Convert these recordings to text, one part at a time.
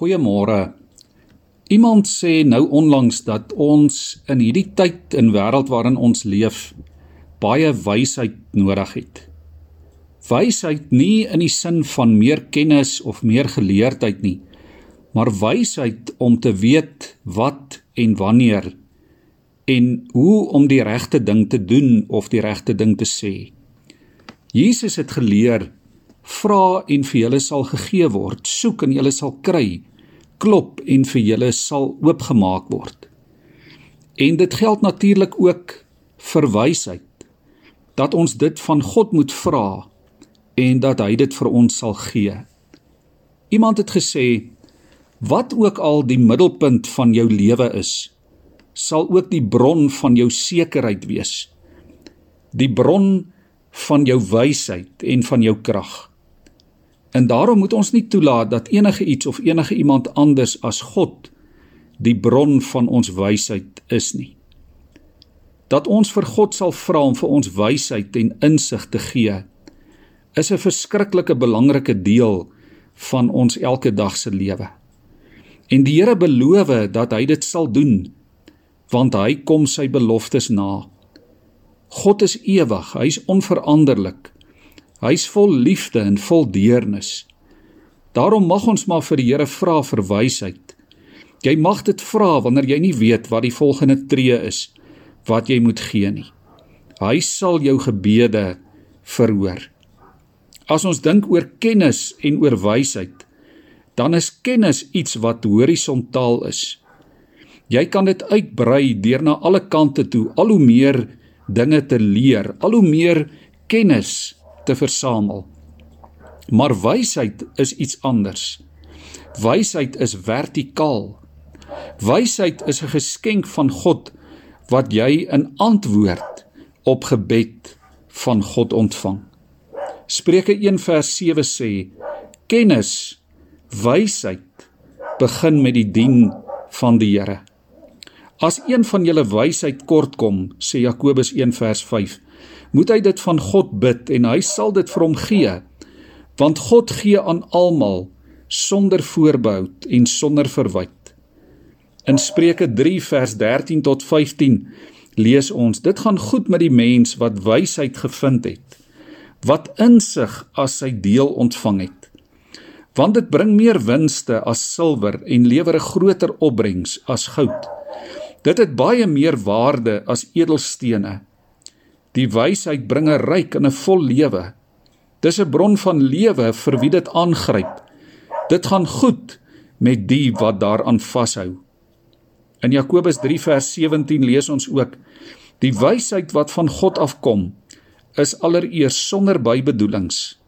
Goeiemôre. Iemand sê nou onlangs dat ons in hierdie tyd en wêreld waarin ons leef baie wysheid nodig het. Wysheid nie in die sin van meer kennis of meer geleerdheid nie, maar wysheid om te weet wat en wanneer en hoe om die regte ding te doen of die regte ding te sê. Jesus het geleer: "Vra en vir julle sal gegee word; soek en julle sal kry." klop en vir julle sal oopgemaak word. En dit geld natuurlik ook vir wysheid dat ons dit van God moet vra en dat hy dit vir ons sal gee. Iemand het gesê wat ook al die middelpunt van jou lewe is, sal ook die bron van jou sekerheid wees. Die bron van jou wysheid en van jou krag. En daarom moet ons nie toelaat dat enige iets of enige iemand anders as God die bron van ons wysheid is nie. Dat ons vir God sal vra om vir ons wysheid en insig te gee, is 'n verskriklike belangrike deel van ons elke dag se lewe. En die Here beloof dat hy dit sal doen, want hy kom sy beloftes na. God is ewig, hy's onveranderlik. Hy's vol liefde en vol deernis. Daarom mag ons maar vir die Here vra vir wysheid. Jy mag dit vra wanneer jy nie weet wat die volgende tree is wat jy moet gee nie. Hy sal jou gebede verhoor. As ons dink oor kennis en oor wysheid, dan is kennis iets wat horisontaal is. Jy kan dit uitbrei deur na alle kante toe, al hoe meer dinge te leer, al hoe meer kennis te versamel. Maar wysheid is iets anders. Wysheid is vertikaal. Wysheid is 'n geskenk van God wat jy in antwoord op gebed van God ontvang. Spreuke 1:7 sê: Kennis, wysheid begin met die dien van die Here. As een van julle wysheid kortkom, sê Jakobus 1:5, moet hy dit van God bid en hy sal dit vir hom gee. Want God gee aan almal sonder voorbehoud en sonder verwyte in Spreuke 3 vers 13 tot 15 lees ons dit gaan goed met die mens wat wysheid gevind het wat insig as sy deel ontvang het. Want dit bring meer winste as silwer en lewer 'n groter opbrengs as goud. Dit het baie meer waarde as edelstene Die wysheid bring 'n ryk en 'n vol lewe. Dis 'n bron van lewe vir wie dit aangryp. Dit gaan goed met die wat daaraan vashou. In Jakobus 3 vers 17 lees ons ook: Die wysheid wat van God afkom, is allereers sonder bybedoelings.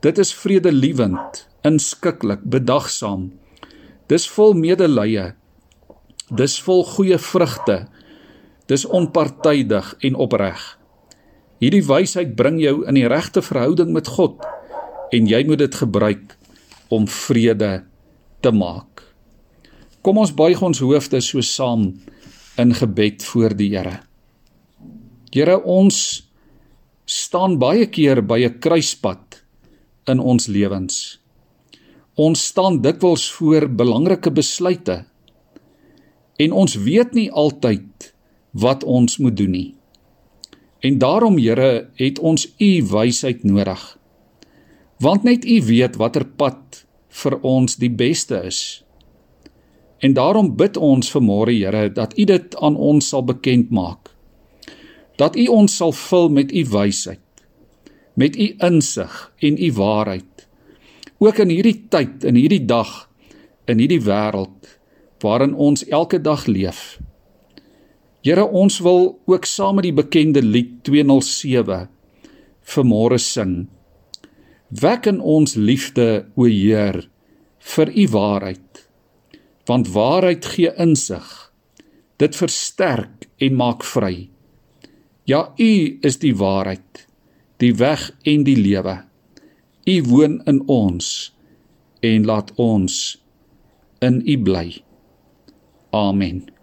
Dit is vredelewend, inskikkelik, bedagsaam. Dis vol medelee. Dis vol goeie vrugte. Dis onpartydig en opreg. Hierdie wysheid bring jou in die regte verhouding met God en jy moet dit gebruik om vrede te maak. Kom ons buig ons hoofde so saam in gebed voor die Here. Here, ons staan baie keer by 'n kruispunt in ons lewens. Ons staan dikwels voor belangrike besluite en ons weet nie altyd wat ons moet doen nie. En daarom Here het ons u wysheid nodig. Want net u weet watter pad vir ons die beste is. En daarom bid ons vanmôre Here dat u dit aan ons sal bekend maak. Dat u ons sal vul met u wysheid, met u insig en u waarheid. Ook in hierdie tyd, in hierdie dag, in hierdie wêreld waarin ons elke dag leef. Here, ons wil ook saam met die bekende lied 207 vanmôre sing. Wek in ons liefde, o Heer, vir u waarheid. Want waarheid gee insig. Dit versterk en maak vry. Ja, u is die waarheid, die weg en die lewe. U woon in ons en laat ons in u bly. Amen.